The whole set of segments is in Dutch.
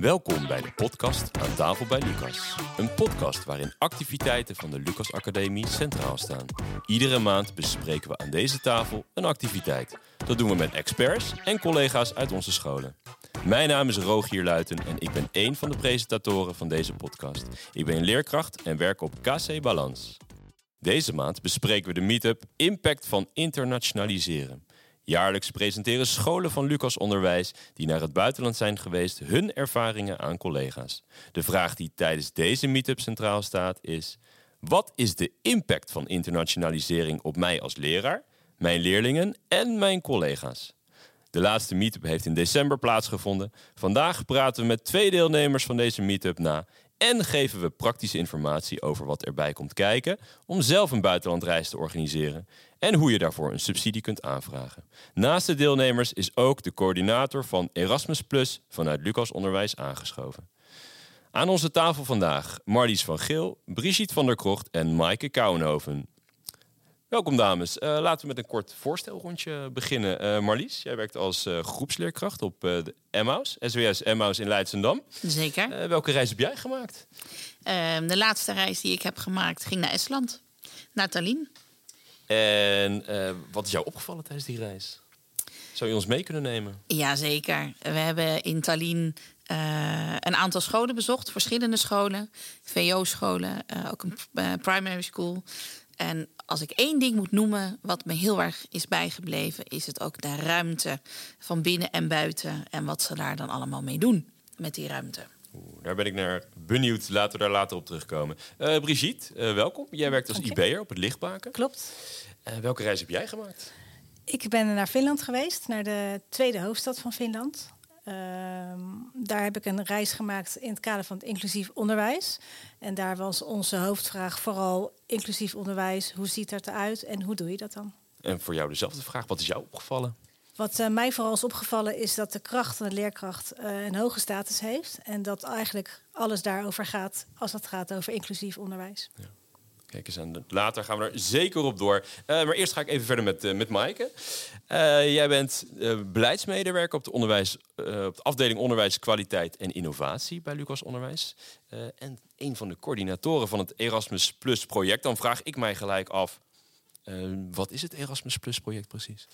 Welkom bij de podcast Aan tafel bij Lucas. Een podcast waarin activiteiten van de Lucas Academie centraal staan. Iedere maand bespreken we aan deze tafel een activiteit. Dat doen we met experts en collega's uit onze scholen. Mijn naam is Rogier Luiten en ik ben één van de presentatoren van deze podcast. Ik ben leerkracht en werk op KC Balans. Deze maand bespreken we de meetup Impact van internationaliseren. Jaarlijks presenteren scholen van Lucas Onderwijs die naar het buitenland zijn geweest hun ervaringen aan collega's. De vraag die tijdens deze meetup centraal staat is: wat is de impact van internationalisering op mij als leraar, mijn leerlingen en mijn collega's? De laatste meetup heeft in december plaatsgevonden. Vandaag praten we met twee deelnemers van deze meetup na en geven we praktische informatie over wat erbij komt kijken om zelf een buitenlandreis te organiseren en hoe je daarvoor een subsidie kunt aanvragen. Naast de deelnemers is ook de coördinator van Erasmus Plus vanuit Lucas Onderwijs aangeschoven. Aan onze tafel vandaag Marlies van Geel, Brigitte van der Krocht en Maaike Kouwenhoven. Welkom dames. Uh, laten we met een kort voorstelrondje beginnen. Uh, Marlies, jij werkt als uh, groepsleerkracht op de Emmaus, SWS Emmaus in Leidsendam. Zeker. welke reis heb jij gemaakt? Ehm, de laatste reis die ik heb gemaakt ging naar Estland, naar Tallinn. En wat is jou opgevallen tijdens die reis? Zou je ons mee kunnen nemen? Jazeker. We hebben in Tallinn een aantal scholen bezocht, verschillende scholen, VO-scholen, ook een primary school. En als ik één ding moet noemen wat me heel erg is bijgebleven, is het ook de ruimte van binnen en buiten en wat ze daar dan allemaal mee doen met die ruimte. Oeh, daar ben ik naar benieuwd. Laten we daar later op terugkomen. Uh, Brigitte, uh, welkom. Jij werkt als IB'er op het Lichtbaken. Klopt. Uh, welke reis heb jij gemaakt? Ik ben naar Finland geweest, naar de tweede hoofdstad van Finland. Ehm, daar heb ik een reis gemaakt in het kader van het inclusief onderwijs. En daar was onze hoofdvraag vooral inclusief onderwijs. Hoe ziet dat eruit en hoe doe je dat dan? En voor jou dezelfde vraag. Wat is jou opgevallen? Wat uh, mij vooral is opgevallen is dat de kracht van de leerkracht uh, een hoge status heeft. En dat eigenlijk alles daarover gaat als het gaat over inclusief onderwijs. Ja. Kijk eens aan. Later gaan we er zeker op door. Uh, maar eerst ga ik even verder met, uh, met Maaike. Jij bent beleidsmedewerker op de, onderwijs, op de afdeling Onderwijs, Kwaliteit en Innovatie bij Lucas Onderwijs. en een van de coördinatoren van het Erasmus Plus project. Dan vraag ik mij gelijk af, wat is het Erasmus Plus project precies?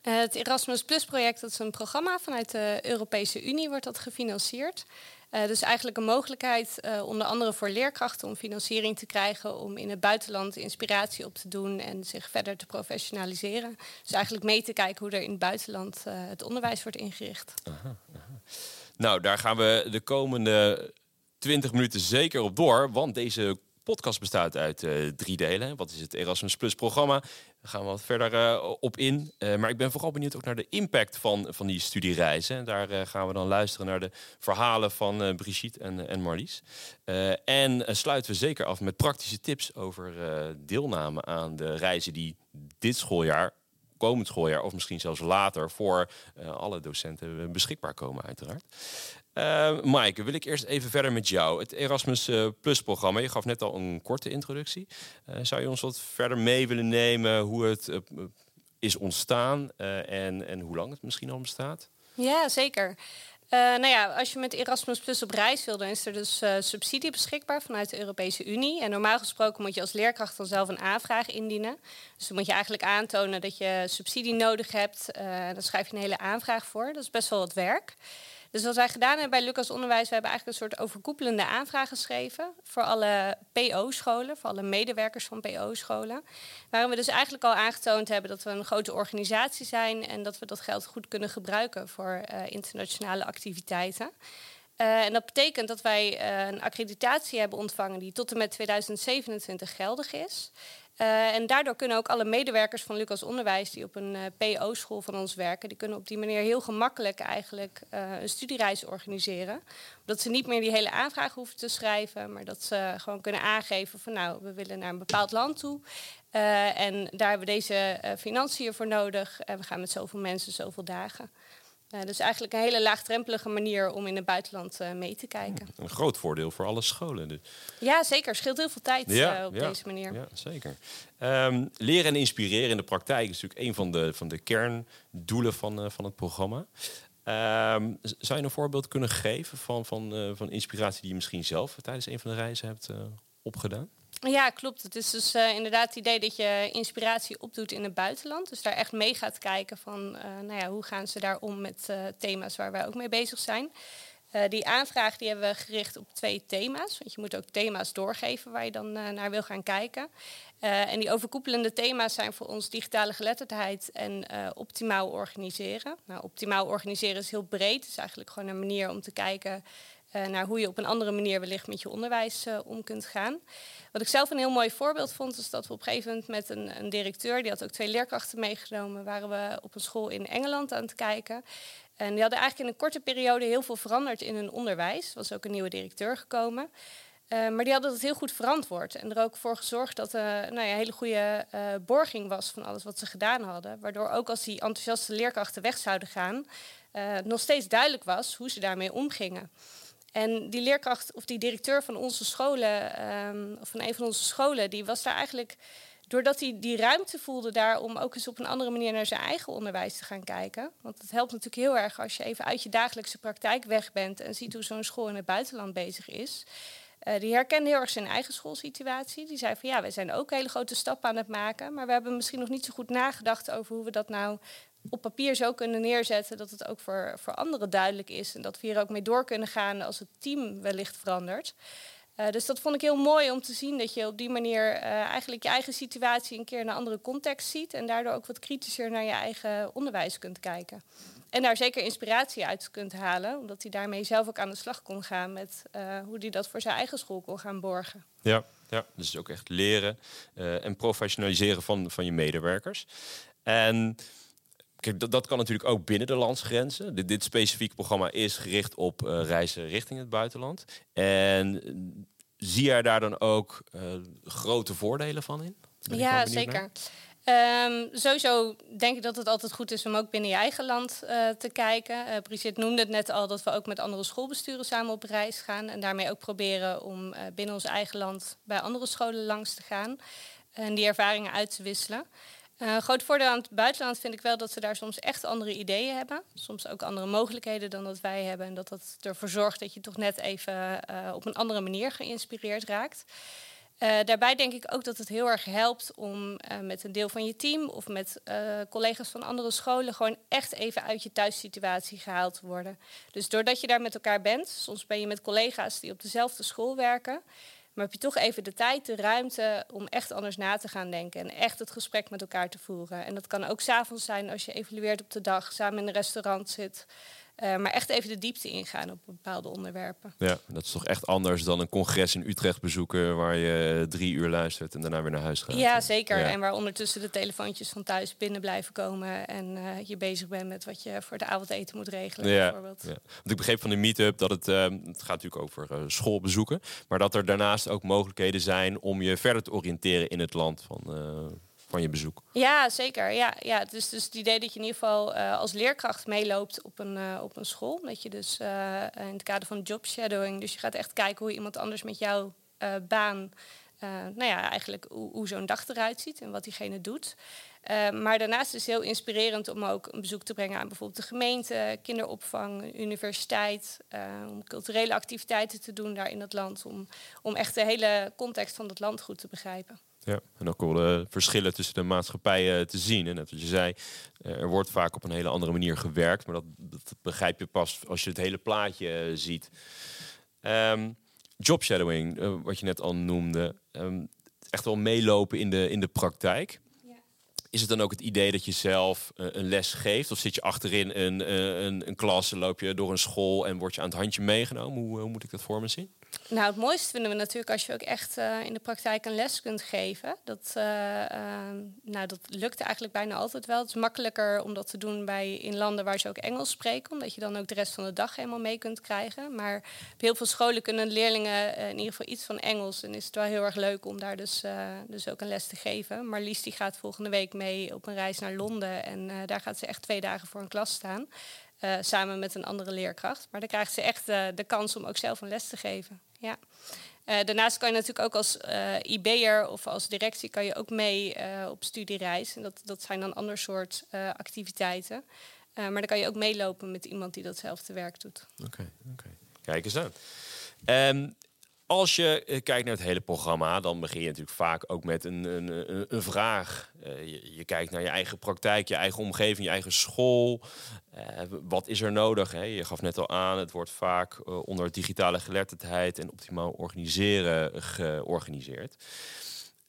Het Erasmus Plus project dat is een programma vanuit de Europese Unie, wordt dat gefinancierd. Uh, dus eigenlijk een mogelijkheid, uh, onder andere voor leerkrachten, om financiering te krijgen om in het buitenland inspiratie op te doen en zich verder te professionaliseren. Dus eigenlijk mee te kijken hoe er in het buitenland het onderwijs wordt ingericht. Aha. Nou, daar gaan we de komende 20 minuten zeker op door, want deze podcast bestaat uit drie delen. Wat is het Erasmus Plus programma? Gaan we wat verder uh, op in. Uh, maar ik ben vooral benieuwd ook naar de impact van, van die studiereizen. En daar gaan we dan luisteren naar de verhalen van Brigitte en, en Marlies. en sluiten we zeker af met praktische tips over deelname aan de reizen die dit schooljaar komend schooljaar of misschien zelfs later voor alle docenten beschikbaar komen uiteraard. Uh, Maaike, wil ik eerst even verder met jou. Het Erasmus uh, Plus programma. Je gaf net al een korte introductie. Uh, zou je ons wat verder mee willen nemen hoe het is ontstaan en, en hoe lang het misschien al bestaat? Ja, zeker. nou ja, als je met Erasmus Plus op reis wil, dan is er dus subsidie beschikbaar vanuit de Europese Unie. En normaal gesproken moet je als leerkracht dan zelf een aanvraag indienen. Dus dan moet je eigenlijk aantonen dat je subsidie nodig hebt. dan schrijf je een hele aanvraag voor. Dat is best wel wat werk. Dus wat wij gedaan hebben bij Lucas Onderwijs, we hebben eigenlijk een soort overkoepelende aanvraag geschreven voor alle PO-scholen, voor alle medewerkers van PO-scholen. Waarin we dus eigenlijk al aangetoond hebben dat we een grote organisatie zijn en dat we dat geld goed kunnen gebruiken voor uh, internationale activiteiten. Uh, en dat betekent dat wij uh, een accreditatie hebben ontvangen die tot en met 2027 geldig is. Uh, en daardoor kunnen ook alle medewerkers van Lucas Onderwijs die op een uh, PO-school van ons werken, die kunnen op die manier heel gemakkelijk eigenlijk uh, een studiereis organiseren. Dat ze niet meer die hele aanvraag hoeven te schrijven, maar dat ze gewoon kunnen aangeven van nou, we willen naar een bepaald land toe. en daar hebben we deze financiën voor nodig. En we gaan met zoveel mensen, zoveel dagen. Uh, dus eigenlijk een hele laagdrempelige manier om in het buitenland uh, mee te kijken. Een groot voordeel voor alle scholen. Dus. Ja, zeker. Scheelt heel veel tijd ja, uh, op ja, deze manier. Ja, zeker. Um, leren en inspireren in de praktijk is natuurlijk een van de, van de kerndoelen van, van het programma. Ehm, zou je een voorbeeld kunnen geven van, van, van inspiratie die je misschien zelf tijdens een van de reizen hebt opgedaan? Ja, klopt. Het is dus inderdaad het idee dat je inspiratie opdoet in het buitenland. Dus daar echt mee gaat kijken van nou ja, hoe gaan ze daar om met thema's waar wij ook mee bezig zijn. Die aanvraag die hebben we gericht op twee thema's. Want je moet ook thema's doorgeven waar je dan naar wil gaan kijken. En die overkoepelende thema's zijn voor ons digitale geletterdheid en optimaal organiseren. Nou, optimaal organiseren is heel breed. Het is eigenlijk gewoon een manier om te kijken naar hoe je op een andere manier wellicht met je onderwijs om kunt gaan. Wat ik zelf een heel mooi voorbeeld vond, is dat we op een gegeven moment met een, een directeur, die had ook twee leerkrachten meegenomen, waren we op een school in Engeland aan het kijken. En die hadden eigenlijk in een korte periode heel veel veranderd in hun onderwijs. Er was ook een nieuwe directeur gekomen. Uh, maar die hadden dat heel goed verantwoord. En er ook voor gezorgd dat er nou ja, hele goede borging was van alles wat ze gedaan hadden. Waardoor ook als die enthousiaste leerkrachten weg zouden gaan, nog steeds duidelijk was hoe ze daarmee omgingen. En die leerkracht of die directeur van onze scholen, um, of van een van onze scholen, die was daar eigenlijk doordat hij die ruimte voelde daar om ook eens op een andere manier naar zijn eigen onderwijs te gaan kijken. Want het helpt natuurlijk heel erg als je even uit je dagelijkse praktijk weg bent en ziet hoe zo'n school in het buitenland bezig is. Uh, die herkende heel erg zijn eigen schoolsituatie. Die zei van ja, wij zijn ook hele grote stappen aan het maken, maar we hebben misschien nog niet zo goed nagedacht over hoe we dat nou op papier zo kunnen neerzetten dat het ook voor, voor anderen duidelijk is en dat we hier ook mee door kunnen gaan als het team wellicht verandert. Uh, dus dat vond ik heel mooi om te zien dat je op die manier uh, eigenlijk je eigen situatie een keer in een andere context ziet en daardoor ook wat kritischer naar je eigen onderwijs kunt kijken. En daar zeker inspiratie uit kunt halen, omdat hij daarmee zelf ook aan de slag kon gaan met uh, hoe hij dat voor zijn eigen school kon gaan borgen. Ja, ja dus ook echt leren en professionaliseren van, van je medewerkers. En Kijk, dat, dat, kan natuurlijk ook binnen de landsgrenzen. Dit, dit specifieke programma is gericht op uh, reizen richting het buitenland. En zie jij daar dan ook uh, grote voordelen van in? Ja, zeker. Um, sowieso denk ik dat het altijd goed is om ook binnen je eigen land uh, te kijken. Uh, Brigitte noemde het net al dat we ook met andere schoolbesturen samen op reis gaan. En daarmee ook proberen om uh, binnen ons eigen land bij andere scholen langs te gaan. En die ervaringen uit te wisselen. Uh, groot voordeel aan het buitenland vind ik wel dat ze daar soms echt andere ideeën hebben. Soms ook andere mogelijkheden dan dat wij hebben. En dat dat ervoor zorgt dat je toch net even uh, op een andere manier geïnspireerd raakt. Uh, daarbij denk ik ook dat het heel erg helpt om met een deel van je team of met collega's van andere scholen gewoon echt even uit je thuissituatie gehaald te worden. Dus doordat je daar met elkaar bent, soms ben je met collega's die op dezelfde school werken. Maar heb je toch even de tijd, de ruimte om echt anders na te gaan denken. En echt het gesprek met elkaar te voeren. En dat kan ook s'avonds zijn als je evalueert op de dag, samen in een restaurant zit. Uh, maar echt even de diepte ingaan op bepaalde onderwerpen. Ja, dat is toch echt anders dan een congres in Utrecht bezoeken waar je drie uur luistert en daarna weer naar huis gaat. Ja, zeker. En waar ondertussen de telefoontjes van thuis binnen blijven komen en uh, je bezig bent met wat je voor de avondeten moet regelen. Ja, bijvoorbeeld. Ja. Want ik begreep van de meetup dat het, uh, het gaat natuurlijk over uh, schoolbezoeken, maar dat er daarnaast ook mogelijkheden zijn om je verder te oriënteren in het land van van je bezoek. Ja, zeker. Ja, ja. Dus, dus het idee dat je in ieder geval uh, als leerkracht meeloopt op een, uh, op een school. Dat je dus uh, in het kader van job shadowing, dus je gaat echt kijken hoe iemand anders met jouw baan, nou ja, eigenlijk hoe, hoe zo'n dag eruit ziet en wat diegene doet. maar daarnaast is het heel inspirerend om ook een bezoek te brengen aan bijvoorbeeld de gemeente, kinderopvang, universiteit, om culturele activiteiten te doen daar in het land, om, om echt de hele context van het land goed te begrijpen. Ja, en ook wel de verschillen tussen de maatschappijen te zien. En net wat je zei, eh, er wordt vaak op een hele andere manier gewerkt, maar dat, dat begrijp je pas als je het hele plaatje eh, ziet. Um, job shadowing, uh, wat je net al noemde, um, echt wel meelopen in de, in de praktijk. Is het dan ook het idee dat je zelf uh, een les geeft? Of zit je achterin een, uh, een, een klas, loop je door een school en word je aan het handje meegenomen? Hoe, hoe moet ik dat voor me zien? Nou, het mooiste vinden we natuurlijk als je ook echt uh, in de praktijk een les kunt geven. Dat, uh, uh, nou, dat lukt eigenlijk bijna altijd wel. Het is makkelijker om dat te doen bij, in landen waar ze ook Engels spreken, omdat je dan ook de rest van de dag helemaal mee kunt krijgen. Maar op heel veel scholen kunnen leerlingen in ieder geval iets van Engels. En is het wel heel erg leuk om daar dus, dus ook een les te geven. Marlies die gaat volgende week mee op een reis naar Londen. En daar gaat ze echt twee dagen voor een klas staan. Uh, samen met een andere leerkracht. Maar dan krijgt ze echt de kans om ook zelf een les te geven. Ja. Uh, daarnaast kan je natuurlijk ook als IB'er of als directie kan je ook mee op studiereis. En dat, dat zijn dan ander soort activiteiten. maar dan kan je ook meelopen met iemand die datzelfde werk doet. Oké, oké. kijk eens aan. Um, als je eh, kijkt naar het hele programma, dan begin je natuurlijk vaak ook met een, een, een vraag. Uh, je, kijkt naar je eigen praktijk, je eigen omgeving, je eigen school. Uh, wat is er nodig? Hè? Je gaf net al aan, het wordt vaak onder digitale geletterdheid en optimaal organiseren georganiseerd.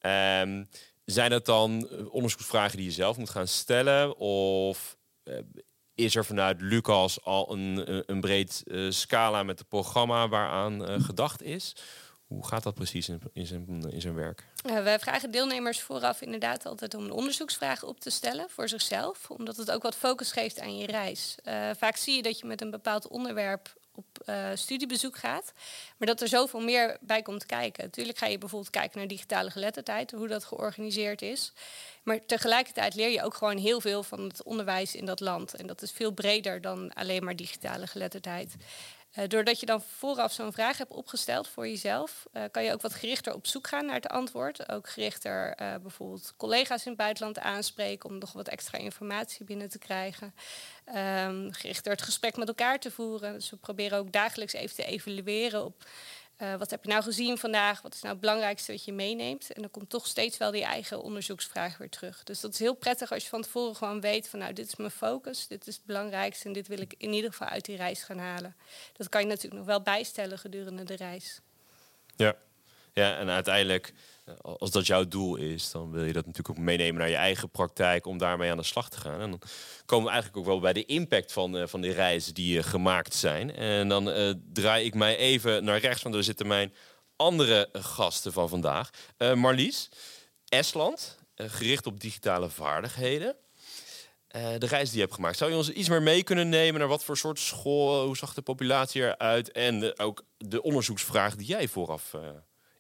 Um, zijn het dan onderzoeksvragen die je zelf moet gaan stellen? Of is er vanuit Lucas al een, een breed uh, scala met het programma waaraan uh, gedacht is? Hoe gaat dat precies in, in, zijn, in zijn werk? Uh, we vragen deelnemers vooraf inderdaad altijd om een onderzoeksvraag op te stellen voor zichzelf, omdat het ook wat focus geeft aan je reis. vaak zie je dat je met een bepaald onderwerp op uh, studiebezoek gaat. Maar dat er zoveel meer bij komt kijken. Natuurlijk ga je bijvoorbeeld kijken naar digitale geletterdheid, hoe dat georganiseerd is. Maar tegelijkertijd leer je ook gewoon heel veel van het onderwijs in dat land. En dat is veel breder dan alleen maar digitale geletterdheid. Uh, doordat je dan vooraf zo'n vraag hebt opgesteld voor jezelf, uh, kan je ook wat gerichter op zoek gaan naar het antwoord. Ook gerichter uh, bijvoorbeeld collega's in het buitenland aanspreken om nog wat extra informatie binnen te krijgen. Um, gerichter het gesprek met elkaar te voeren. Dus proberen ook dagelijks even te evalueren op uh, wat heb je nou gezien vandaag? Wat is nou het belangrijkste wat je meeneemt? En dan komt toch steeds wel die eigen onderzoeksvraag weer terug. Dus dat is heel prettig als je van tevoren gewoon weet van nou, dit is mijn focus, dit is het belangrijkste en dit wil ik in ieder geval uit die reis gaan halen. Dat kan je natuurlijk nog wel bijstellen gedurende de reis. Ja, ja en uiteindelijk als dat jouw doel is, dan wil je dat natuurlijk ook meenemen naar je eigen praktijk om daarmee aan de slag te gaan. En dan komen we eigenlijk ook wel bij de impact van, uh, van die reizen die uh, gemaakt zijn. En dan draai ik mij even naar rechts, want er zitten mijn andere gasten van vandaag. Marlies, Estland, gericht op digitale vaardigheden. de reis die je hebt gemaakt. Zou je ons iets meer mee kunnen nemen naar wat voor soort school, hoe zag de populatie eruit en ook de onderzoeksvraag die jij vooraf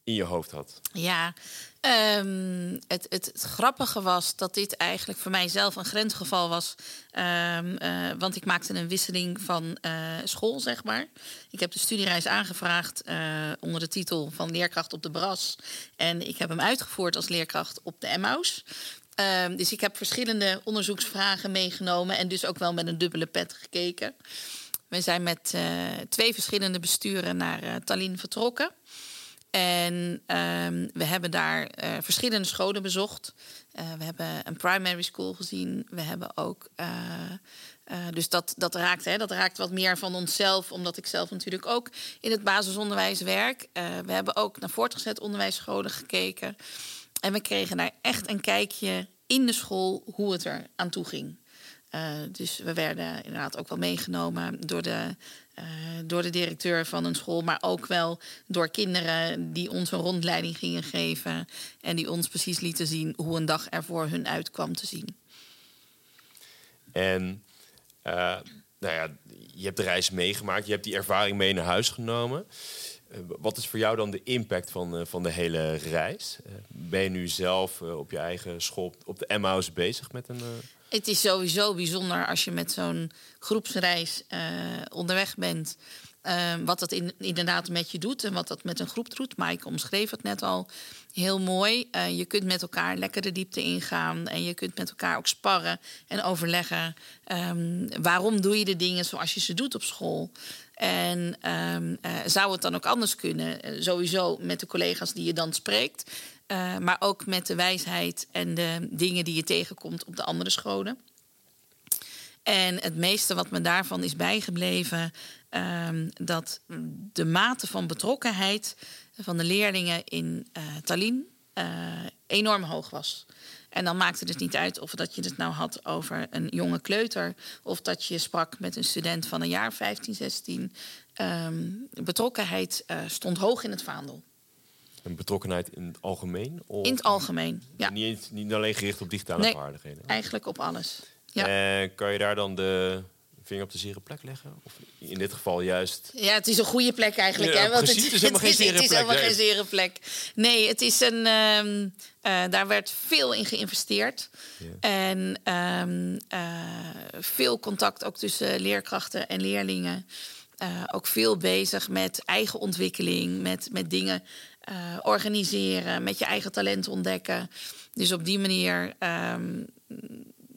in je hoofd had? Ja, um, het, het, grappige was dat dit eigenlijk voor mijzelf een grensgeval was. Um, uh, want ik maakte een wisseling van uh, school, zeg maar. Ik heb de studiereis aangevraagd uh, onder de titel van leerkracht op de Bras. En ik heb hem uitgevoerd als leerkracht op de Emmaus. Um, dus ik heb verschillende onderzoeksvragen meegenomen en dus ook wel met een dubbele pet gekeken. We zijn met twee verschillende besturen naar Tallinn vertrokken. En um, we hebben daar uh, verschillende scholen bezocht. Uh, we hebben een primary school gezien. We hebben ook. Uh, dus dat, dat, raakt, hè, dat raakt wat meer van onszelf, omdat ik zelf natuurlijk ook in het basisonderwijs werk. we hebben ook naar voortgezet onderwijsscholen gekeken. En we kregen daar echt een kijkje in de school hoe het er aan toe ging. dus we werden inderdaad ook wel meegenomen door de uh, door de directeur van een school, maar ook wel door kinderen die ons een rondleiding gingen geven en die ons precies lieten zien hoe een dag er voor hun uitkwam te zien. En uh, nou ja, je hebt de reis meegemaakt, je hebt die ervaring mee naar huis genomen. Uh, wat is voor jou dan de impact van, van de hele reis? ben je nu zelf op je eigen school op de Emmaus bezig met een het is sowieso bijzonder als je met zo'n groepsreis uh, onderweg bent. Uh, wat dat in, inderdaad met je doet en wat dat met een groep doet. Maaike omschreef het net al heel mooi. Uh, je kunt met elkaar lekker de diepte ingaan. En je kunt met elkaar ook sparren en overleggen. Um, waarom doe je de dingen zoals je ze doet op school? En um, zou het dan ook anders kunnen? sowieso met de collega's die je dan spreekt. Uh, maar ook met de wijsheid en de dingen die je tegenkomt op de andere scholen. En het meeste wat me daarvan is bijgebleven, um, dat de mate van betrokkenheid van de leerlingen in uh, Tallinn uh, enorm hoog was. En dan maakte het niet uit of dat je het nou had over een jonge kleuter... of dat je sprak met een student van een jaar 15, 16. Um, betrokkenheid uh, stond hoog in het vaandel. Een betrokkenheid in het algemeen? Of in het algemeen, ja. Niet, niet alleen gericht op digitale nee, vaardigheden? eigenlijk op alles. Ja. En kan je daar dan de vinger op de zere plek leggen? Of in dit geval juist... Ja, het is een goede plek eigenlijk. Ja, hè? Want precies, het, is helemaal, het, geen, het is helemaal geen zere plek. Nee, het is een... Um, uh, daar werd veel in geïnvesteerd. En um, uh, veel contact ook tussen leerkrachten en leerlingen. Uh, ook veel bezig met eigen ontwikkeling, met, met dingen uh, organiseren, met je eigen talent ontdekken. Dus op die manier um,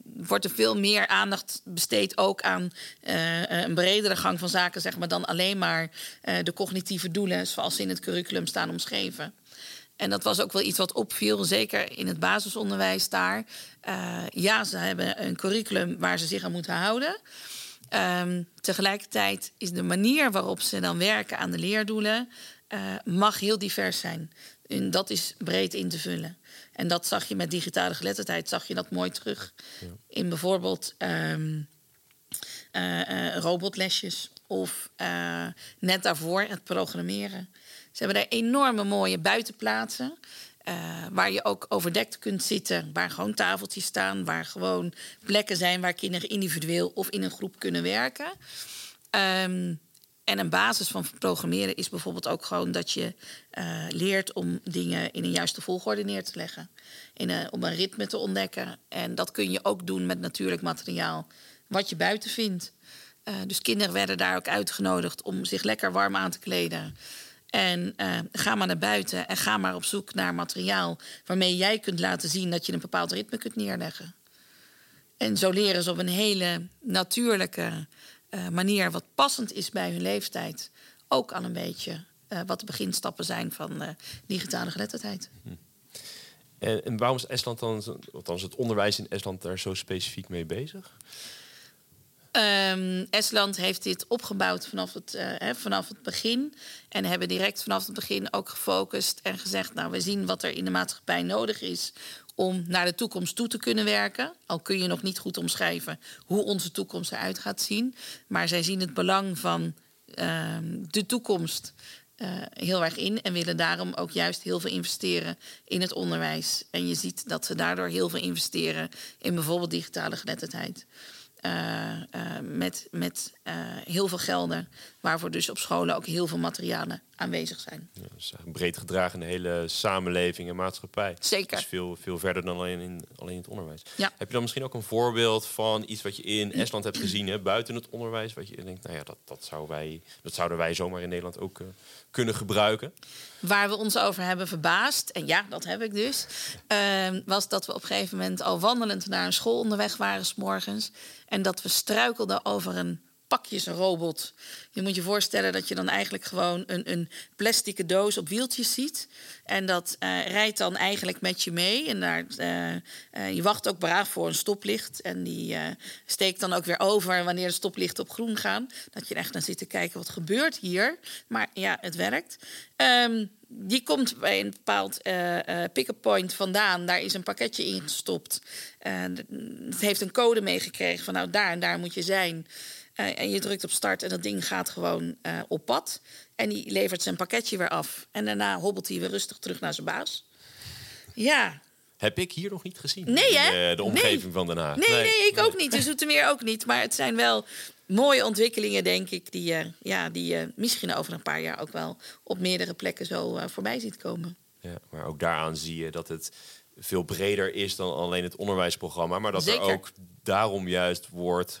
wordt er veel meer aandacht besteed ook aan een bredere gang van zaken, zeg maar, dan alleen maar de cognitieve doelen zoals ze in het curriculum staan omschreven. En dat was ook wel iets wat opviel, zeker in het basisonderwijs daar. ja, ze hebben een curriculum waar ze zich aan moeten houden. Um, tegelijkertijd is de manier waarop ze dan werken aan de leerdoelen... Uh, mag heel divers zijn. En dat is breed in te vullen. En dat zag je met digitale geletterdheid, zag je dat mooi terug. Ja. In bijvoorbeeld um, uh, uh, robotlesjes of net daarvoor het programmeren. Ze hebben daar enorme mooie buitenplaatsen. Uh, waar je ook overdekt kunt zitten, waar gewoon tafeltjes staan, waar gewoon plekken zijn waar kinderen individueel of in een groep kunnen werken. Um, en een basis van programmeren is bijvoorbeeld ook gewoon dat je uh, leert om dingen in een juiste volgorde neer te leggen. In een, om een ritme te ontdekken. En dat kun je ook doen met natuurlijk materiaal wat je buiten vindt. Uh, dus kinderen werden daar ook uitgenodigd om zich lekker warm aan te kleden. En ga maar naar buiten en ga maar op zoek naar materiaal waarmee jij kunt laten zien dat je een bepaald ritme kunt neerleggen. En zo leren ze op een hele natuurlijke uh, manier, wat passend is bij hun leeftijd, ook al een beetje uh, wat de beginstappen zijn van digitale geletterdheid. En, en, waarom is Estland dan, althans het onderwijs in Estland daar zo specifiek mee bezig? Um, Estland heeft dit opgebouwd vanaf het, uh, vanaf het begin. En hebben direct vanaf het begin ook gefocust en gezegd: Nou, we zien wat er in de maatschappij nodig is om naar de toekomst toe te kunnen werken. Al kun je nog niet goed omschrijven hoe onze toekomst eruit gaat zien. Maar zij zien het belang van uh, de toekomst uh, heel erg in. En willen daarom ook juist heel veel investeren in het onderwijs. En je ziet dat ze daardoor heel veel investeren in bijvoorbeeld digitale geletterdheid. Uh, uh, met met uh, heel veel gelden, waarvoor dus op scholen ook heel veel materialen aanwezig zijn. Ja, dus breed gedragen in de hele samenleving en maatschappij. Zeker. Dus veel, veel verder dan alleen in, alleen in het onderwijs. Ja. Heb je dan misschien ook een voorbeeld van iets wat je in Estland hebt gezien, hè, buiten het onderwijs, wat je denkt, nou ja, dat, dat, zou wij, dat zouden wij zomaar in Nederland ook kunnen gebruiken? Waar we ons over hebben verbaasd, en ja, dat heb ik dus, uh, was dat we op een gegeven moment al wandelend naar een school onderweg waren, s morgens. En dat we struikelden over een pakjesrobot. Je moet je voorstellen dat je dan eigenlijk gewoon een, een plastic doos op wieltjes ziet. En dat uh, rijdt dan eigenlijk met je mee. En daar, uh, uh, je wacht ook braaf voor een stoplicht. En die steekt dan ook weer over wanneer de stoplichten op groen gaan. Dat je echt naar zit te kijken, wat gebeurt hier? Maar ja, het werkt. Um, die komt bij een bepaald pick-up point vandaan. Daar is een pakketje ingestopt. het heeft een code meegekregen van nou daar en daar moet je zijn. Uh, en je drukt op start en dat ding gaat gewoon uh, op pad. En die levert zijn pakketje weer af. En daarna hobbelt hij weer rustig terug naar zijn baas. Ja. Heb ik hier nog niet gezien? Nee, hè? De, de omgeving van Den Haag. Nee, nee, nee ik ook niet. Dus meer ook niet. Maar het zijn wel mooie ontwikkelingen, denk ik, die, uh, ja, die je misschien over een paar jaar ook wel op meerdere plekken zo voorbij ziet komen. Ja, maar ook daaraan zie je dat het veel breder is dan alleen het onderwijsprogramma. Maar dat er ook daarom juist wordt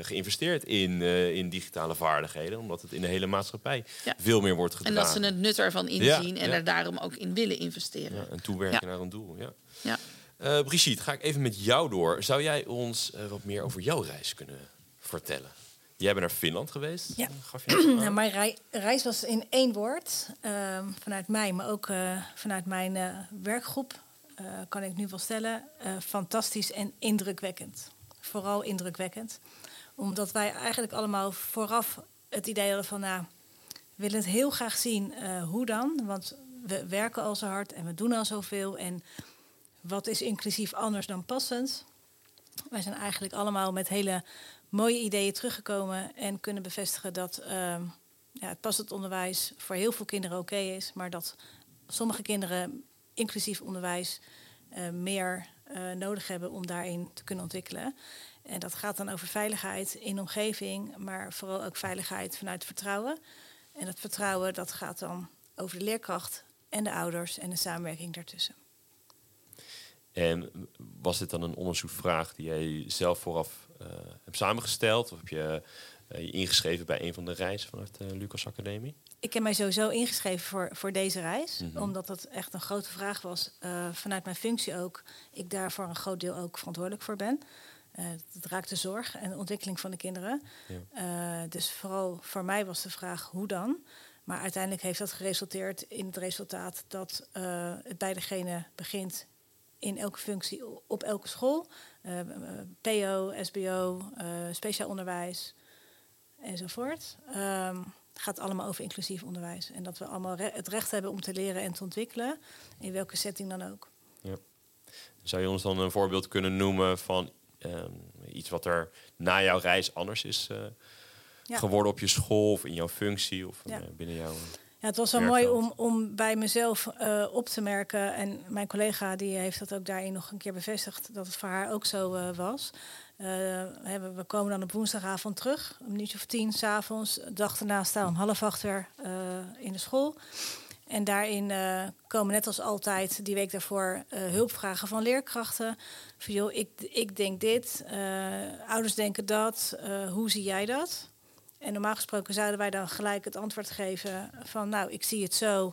geïnvesteerd in, uh, in digitale vaardigheden. Omdat het in de hele maatschappij veel meer wordt gedaan. En dat ze het nut ervan inzien en er daarom ook in willen investeren. en toewerken naar een doel. Ja. Ja. Uh, Brigitte, ga ik even met jou door. Zou jij ons uh, wat meer over jouw reis kunnen vertellen? Jij bent naar Finland geweest. Ja. Gaf je nou, mijn reis was in één woord. Ehm, vanuit mij, maar ook vanuit mijn werkgroep uh, kan ik nu wel stellen, uh, fantastisch en indrukwekkend. Vooral indrukwekkend. Omdat wij eigenlijk allemaal vooraf het idee hadden van, nou, we willen het heel graag zien uh, hoe dan. Want we werken al zo hard en we doen al zoveel. En wat is inclusief anders dan passend? Wij zijn eigenlijk allemaal met hele mooie ideeën teruggekomen en kunnen bevestigen dat ehm, ja, het passend onderwijs voor heel veel kinderen oké is, maar dat sommige kinderen inclusief onderwijs uh, meer uh, nodig hebben om daarin te kunnen ontwikkelen. En dat gaat dan over veiligheid in omgeving, maar vooral ook veiligheid vanuit vertrouwen. En dat vertrouwen dat gaat dan over de leerkracht en de ouders en de samenwerking daartussen. En was dit dan een onderzoekvraag die jij zelf vooraf uh, hebt samengesteld? Of heb je je ingeschreven bij een van de reizen vanuit de Lucas Academie? Ik heb mij sowieso ingeschreven voor, voor deze reis. Mhm. Omdat dat echt een grote vraag was. Uh, vanuit mijn functie ook. Ik daar voor een groot deel ook verantwoordelijk voor ben. het raakt de zorg en de ontwikkeling van de kinderen. Ja. dus vooral voor mij was de vraag hoe dan. Maar uiteindelijk heeft dat geresulteerd in het resultaat dat het bij degene begint in elke functie op elke school. PO, SBO, speciaal onderwijs enzovoort. Um, gaat allemaal over inclusief onderwijs. En dat we allemaal het recht hebben om te leren en te ontwikkelen, in welke setting dan ook. Ja. Zou je ons dan een voorbeeld kunnen noemen van ehm, iets wat er na jouw reis anders is uh, geworden op je school of in jouw functie of ja. Eh, binnen jouw. Ja, het was wel mooi om, om bij mezelf uh, op te merken. En mijn collega die heeft dat ook daarin nog een keer bevestigd dat het voor haar ook zo was. Uh, we komen dan op woensdagavond terug, een minuutje of tien s'avonds. De dag daarna staan we om half acht weer uh, in de school. En daarin uh, komen net als altijd die week daarvoor hulpvragen van leerkrachten. Van joh, ik, ik denk dit, ouders denken dat, hoe zie jij dat? En normaal gesproken zouden wij dan gelijk het antwoord geven van nou, ik zie het zo.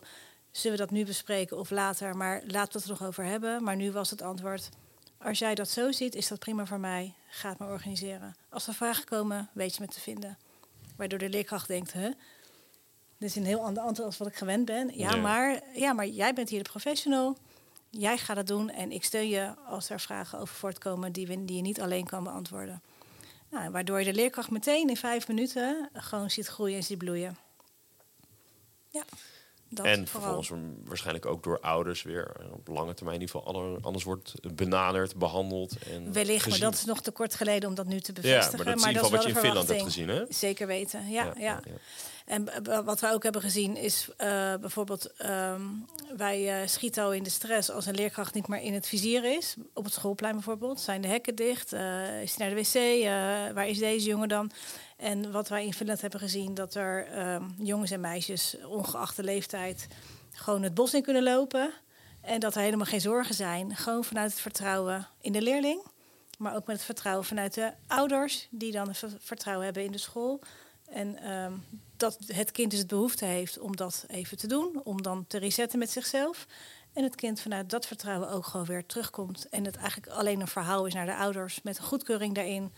Zullen we dat nu bespreken of later? Maar laten we het er nog over hebben. Maar nu was het antwoord als jij dat zo ziet, is dat prima voor mij. Ga het maar organiseren. Als er vragen komen, weet je me te vinden. Waardoor de leerkracht denkt, hè, dit is een heel ander antwoord als wat ik gewend ben. Ja, Maar, ja, maar jij bent hier de professional. Jij gaat het doen en ik steun je als er vragen over voortkomen die, die je niet alleen kan beantwoorden. Nou, waardoor je de leerkracht meteen in vijf minuten gewoon ziet groeien en ziet bloeien. Ja en vervolgens waarschijnlijk ook door ouders weer eh, op lange termijn in ieder geval anders wordt benaderd, behandeld. En Wellicht, maar dat is nog te kort geleden om dat nu te bevestigen. Ja, maar dat, is wat je in Finland hebt gezien, hè? Zeker weten, ja. ja, En wat we ook hebben gezien is uh, bijvoorbeeld... Um, wij uh, schieten al in de stress als een leerkracht niet meer in het vizier is. Op het schoolplein bijvoorbeeld. Zijn de hekken dicht? Uh, is hij naar de wc? waar is deze jongen dan? En wat wij in Finland hebben gezien, dat er um, jongens en meisjes, ongeacht de leeftijd, gewoon het bos in kunnen lopen. En dat er helemaal geen zorgen zijn. Gewoon vanuit het vertrouwen in de leerling. Maar ook met het vertrouwen vanuit de ouders, die dan vertrouwen hebben in de school. En um, dat het kind dus het behoefte heeft om dat even te doen, om dan te resetten met zichzelf. En het kind vanuit dat vertrouwen ook gewoon weer terugkomt. En het eigenlijk alleen een verhaal is naar de ouders met een goedkeuring daarin.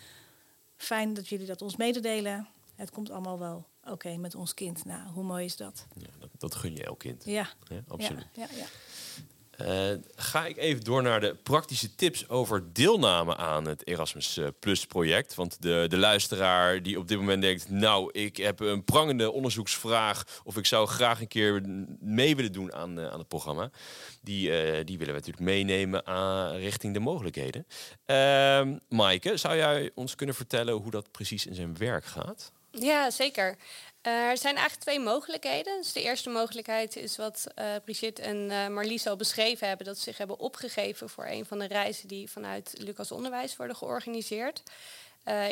Fijn dat jullie dat ons mededelen. Het komt allemaal wel oké met ons kind. Nou, hoe mooi is dat? Ja, dat, dat gun je elk kind. Ja, ja absoluut. Ja, ja, uh, ga ik even door naar de praktische tips over deelname aan het Erasmus eh, Plus project. Want de, de luisteraar die op dit moment denkt, nou, ik heb een prangende onderzoeksvraag of ik zou graag een keer mee willen doen aan, uh, aan het programma. Die, die willen we natuurlijk meenemen aan, richting de mogelijkheden. Uh, Maaike, zou jij ons kunnen vertellen hoe dat precies in zijn werk gaat? Ja, zeker. Er zijn eigenlijk twee mogelijkheden. Dus de eerste mogelijkheid is wat uh, Brigitte en uh, Marlies al beschreven hebben: dat ze zich hebben opgegeven voor een van de reizen die vanuit Lucas Onderwijs worden georganiseerd.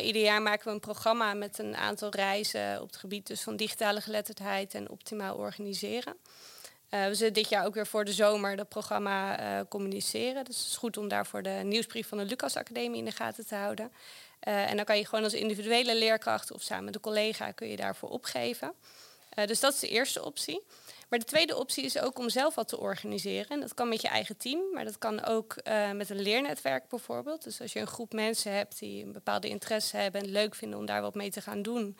ieder jaar maken we een programma met een aantal reizen op het gebied dus van digitale geletterdheid en optimaal organiseren. we zullen dit jaar ook weer voor de zomer dat programma communiceren. Dus het is goed om daarvoor de nieuwsbrief van de Lucas Academie in de gaten te houden. Uh, en dan kan je gewoon als individuele leerkracht of samen met een collega kun je daarvoor opgeven. Uh, dus dat is de eerste optie. Maar de tweede optie is ook om zelf wat te organiseren. En dat kan met je eigen team, maar dat kan ook uh, met een leernetwerk bijvoorbeeld. Dus als je een groep mensen hebt die een bepaalde interesse hebben en het leuk vinden om daar wat mee te gaan doen,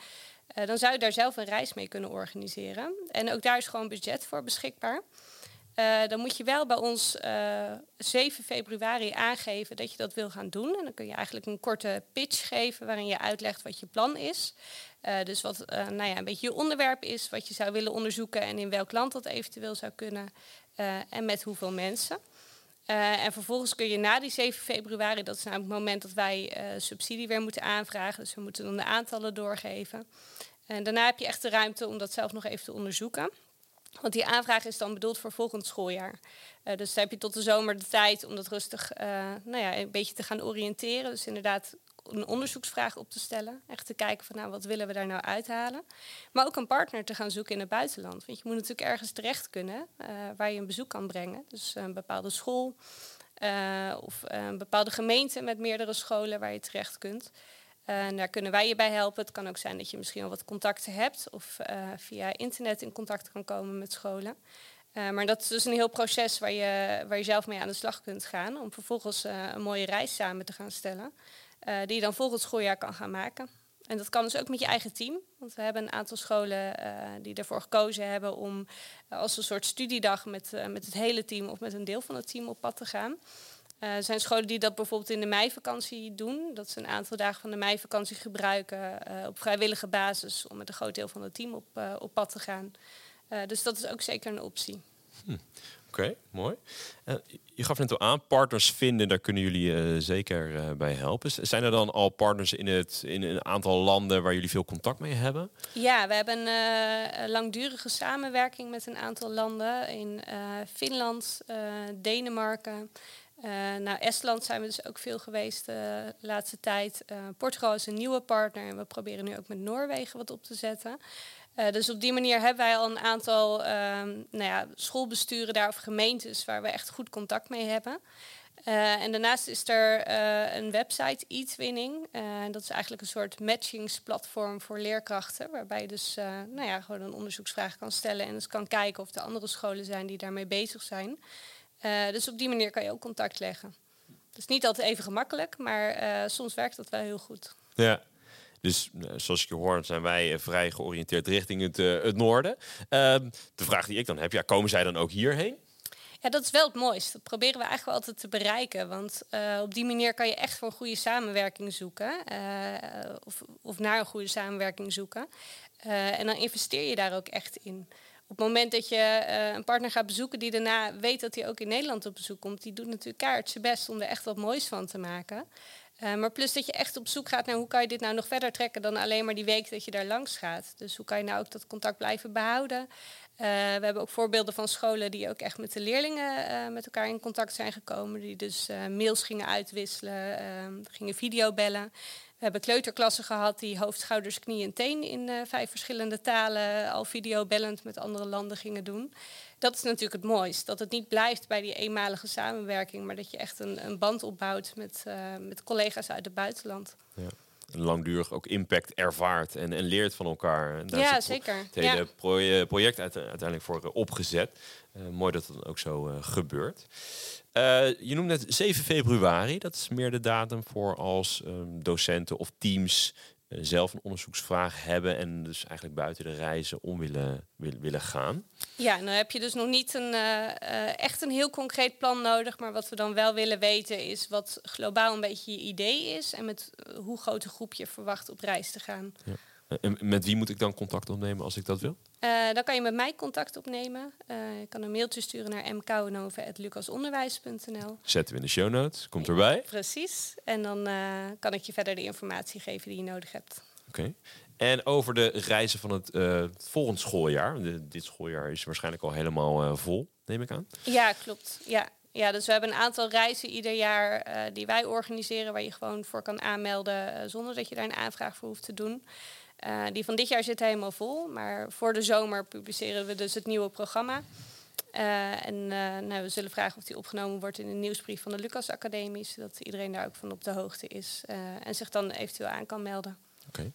dan zou je daar zelf een reis mee kunnen organiseren. En ook daar is gewoon budget voor beschikbaar. Uh, dan moet je wel bij ons uh, eh, 7 februari aangeven dat je dat wil gaan doen. En dan kun je eigenlijk een korte pitch geven waarin je uitlegt wat je plan is. Uh, dus wat nou ja, een beetje je onderwerp is, wat je zou willen onderzoeken en in welk land dat eventueel zou kunnen en met hoeveel mensen. en vervolgens kun je na die 7 februari, dat is namelijk het moment dat wij subsidie weer moeten aanvragen, dus we moeten dan de aantallen doorgeven. En daarna heb je echt de ruimte om dat zelf nog even te onderzoeken. Want die aanvraag is dan bedoeld voor volgend schooljaar. Uh, dus heb je tot de zomer de tijd om dat rustig uh, nou ja, een beetje te gaan oriënteren. Dus inderdaad een onderzoeksvraag op te stellen. Echt te kijken van nou, wat willen we daar nou uithalen. Maar ook een partner te gaan zoeken in het buitenland. Want je moet natuurlijk ergens terecht kunnen uh, waar je een bezoek kan brengen. Dus een bepaalde school of een bepaalde gemeente met meerdere scholen waar je terecht kunt. Daar kunnen wij je bij helpen. Het kan ook zijn dat je misschien al wat contacten hebt of uh, via internet in contact kan komen met scholen. Uh, maar dat is dus een heel proces waar je, waar je zelf mee aan de slag kunt gaan om vervolgens uh, een mooie reis samen te gaan stellen. die je dan volgend schooljaar kan gaan maken. En dat kan dus ook met je eigen team. Want we hebben een aantal scholen die ervoor gekozen hebben om als een soort studiedag met, met het hele team of met een deel van het team op pad te gaan. Uh, er zijn scholen die dat bijvoorbeeld in de meivakantie doen. Dat ze een aantal dagen van de meivakantie gebruiken uh, op vrijwillige basis om met een groot deel van het team op, uh, op pad te gaan. dus dat is ook zeker een optie. Hm. Oké, mooi. je gaf net al aan, partners vinden, daar kunnen jullie zeker bij helpen. Zijn er dan al partners in, het, in een aantal landen waar jullie veel contact mee hebben? Ja, we hebben een langdurige samenwerking met een aantal landen in Finland, Denemarken. Uh, nou, Estland zijn we dus ook veel geweest de uh, laatste tijd. Uh, Portugal is een nieuwe partner en we proberen nu ook met Noorwegen wat op te zetten. Dus op die manier hebben wij al een aantal ehm, nou ja, schoolbesturen daar of gemeentes waar we echt goed contact mee hebben. en daarnaast is er een website, e-twinning. dat is eigenlijk een soort matchingsplatform voor leerkrachten. Waarbij je dus nou ja, gewoon een onderzoeksvraag kan stellen en dus kan kijken of er andere scholen zijn die daarmee bezig zijn. Uh, dus op die manier kan je ook contact leggen. Het is niet altijd even gemakkelijk, maar uh, soms werkt dat wel heel goed. Ja, dus uh, zoals ik je hoor, zijn wij vrij georiënteerd richting het, het noorden. Ehm, de vraag die ik dan heb, ja, komen zij dan ook hierheen? Ja, dat is wel het mooiste. Dat proberen we eigenlijk wel altijd te bereiken. Want op die manier kan je echt voor een goede samenwerking zoeken. of, of naar een goede samenwerking zoeken. en dan investeer je daar ook echt in op het moment dat je uh, een partner gaat bezoeken die daarna weet dat hij ook in Nederland op bezoek komt, die doet natuurlijk kaart zijn best om er echt wat moois van te maken. Uh, maar plus dat je echt op zoek gaat naar hoe kan je dit nou nog verder trekken dan alleen maar die week dat je daar langs gaat. Dus hoe kan je nou ook dat contact blijven behouden? Uh, we hebben ook voorbeelden van scholen die ook echt met de leerlingen met elkaar in contact zijn gekomen. Die dus mails gingen uitwisselen, gingen videobellen. We hebben kleuterklassen gehad die hoofd, schouders, knie en teen in uh, vijf verschillende talen al videobellend met andere landen gingen doen. Dat is natuurlijk het mooist. Dat het niet blijft bij die eenmalige samenwerking, maar dat je echt een, een band opbouwt met, uh, met collega's uit het buitenland. Ja langdurig ook impact ervaart en, en leert van elkaar. En daar ja, zeker. Het hele ja. project uiteindelijk voor opgezet. Uh, mooi dat het ook zo uh, gebeurt. Uh, je noemt net 7 februari. Dat is meer de datum voor als um, docenten of teams zelf een onderzoeksvraag hebben en dus eigenlijk buiten de reizen om willen, willen, willen gaan. Ja, dan heb je dus nog niet een, uh, echt een heel concreet plan nodig. Maar wat we dan wel willen weten is wat globaal een beetje je idee is en met hoe groot een groep je verwacht op reis te gaan. Ja. En met wie moet ik dan contact opnemen als ik dat wil? Uh, dan kan je met mij contact opnemen. Uh, je kan een mailtje sturen naar mkouwenhoven.lucasonderwijs.nl. Zetten we in de show notes. Komt erbij. Precies. En dan uh, kan ik je verder de informatie geven die je nodig hebt. Oké. Okay. En over de reizen van het volgend schooljaar. De, dit schooljaar is waarschijnlijk al helemaal vol, neem ik aan. Ja, klopt. Ja. Ja, dus we hebben een aantal reizen ieder jaar die wij organiseren, waar je gewoon voor kan aanmelden zonder dat je daar een aanvraag voor hoeft te doen. Uh, die van dit jaar zit helemaal vol. Maar voor de zomer publiceren we dus het nieuwe programma. Uh, en uh, nou, we zullen vragen of die opgenomen wordt in de nieuwsbrief van de Lucas Academie. Zodat iedereen daar ook van op de hoogte is. en zich dan eventueel aan kan melden. Oké.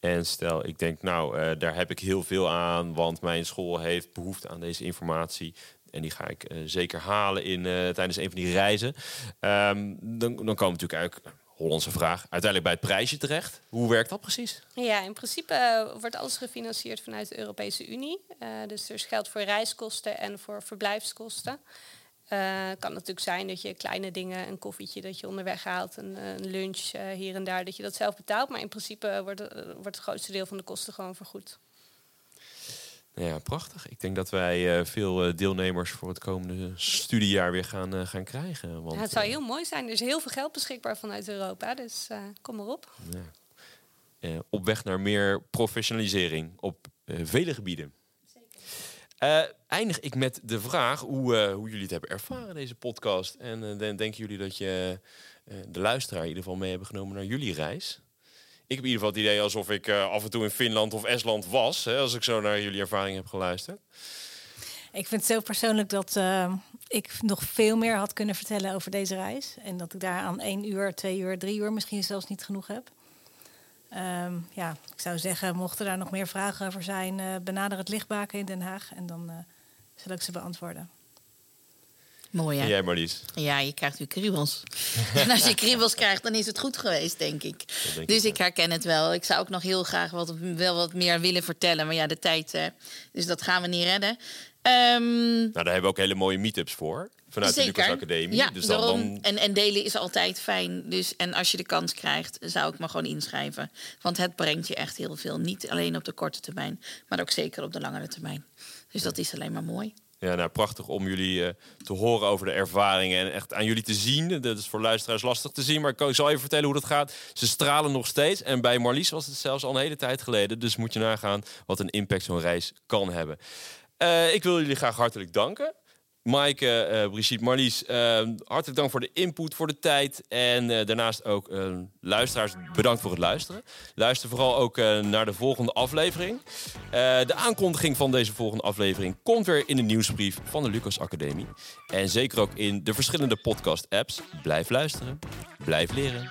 En stel, ik denk, nou, daar heb ik heel veel aan, want mijn school heeft behoefte aan deze informatie. En die ga ik zeker halen in, tijdens een van die reizen. Um, dan, dan komen natuurlijk eigenlijk Hollandse vraag, uiteindelijk bij het prijsje terecht. Hoe werkt dat precies? Ja, in principe uh, wordt alles gefinancierd vanuit de Europese Unie. Uh, dus er is geld voor reiskosten en voor verblijfskosten. Het kan natuurlijk zijn dat je kleine dingen, een koffietje dat je onderweg haalt, een, een lunch hier en daar, dat je dat zelf betaalt. Maar in principe wordt, wordt het grootste deel van de kosten gewoon vergoed. Ja, prachtig. Ik denk dat wij uh, veel uh, deelnemers voor het komende studiejaar weer gaan, uh, gaan krijgen. Want, ja, het zou heel mooi zijn. Er is heel veel geld beschikbaar vanuit Europa, dus kom maar op. Ja. op weg naar meer professionalisering op vele gebieden. Zeker. eindig ik met de vraag hoe, hoe jullie het hebben ervaren, deze podcast. En denken jullie dat je de luisteraar in ieder geval mee hebben genomen naar jullie reis? Ik heb in ieder geval het idee alsof ik uh, af en toe in Finland of Estland was. Hè, als ik zo naar jullie ervaring heb geluisterd. Ik vind zo persoonlijk dat uh, ik nog veel meer had kunnen vertellen over deze reis. En dat ik daar aan één uur, twee uur, drie uur misschien zelfs niet genoeg heb. Um, ja, ik zou zeggen, mochten daar nog meer vragen over zijn, uh, benader het lichtbaken in Den Haag en dan zal ik ze beantwoorden. Mooi En hè? jij Marlies? Ja, je krijgt nu kriebels. en als je kriebels krijgt, dan is het goed geweest, denk ik. denk dus ik ik herken het wel. Ik zou ook nog heel graag wat, wel wat meer willen vertellen. Maar ja, de tijd, eh, dus dat gaan we niet redden. Ehm, Nou, daar hebben we ook hele mooie meetups voor. Vanuit de Lucas Academie. Ja, dus dan, dan En, en delen is altijd fijn. Dus, en als je de kans krijgt, zou ik me gewoon inschrijven. Want het brengt je echt heel veel. Niet alleen op de korte termijn, maar ook zeker op de langere termijn. Dus dat is alleen maar mooi. Ja, nou, prachtig om jullie eh, te horen over de ervaringen en echt aan jullie te zien. Dat is voor luisteraars lastig te zien, maar ik zal even vertellen hoe dat gaat. Ze stralen nog steeds en bij Marlies was het zelfs al een hele tijd geleden. Dus moet je nagaan wat een impact zo'n reis kan hebben. Eh, ik wil jullie graag hartelijk danken. Maaike, eh Brigitte, Marlies, eh, hartelijk dank voor de input, voor de tijd. En eh, daarnaast ook eh, luisteraars, bedankt voor het luisteren. Luister vooral ook eh, naar de volgende aflevering. De aankondiging van deze volgende aflevering komt weer in de nieuwsbrief van de Lucas Academie. En zeker ook in de verschillende podcast-apps. Blijf luisteren, blijf leren.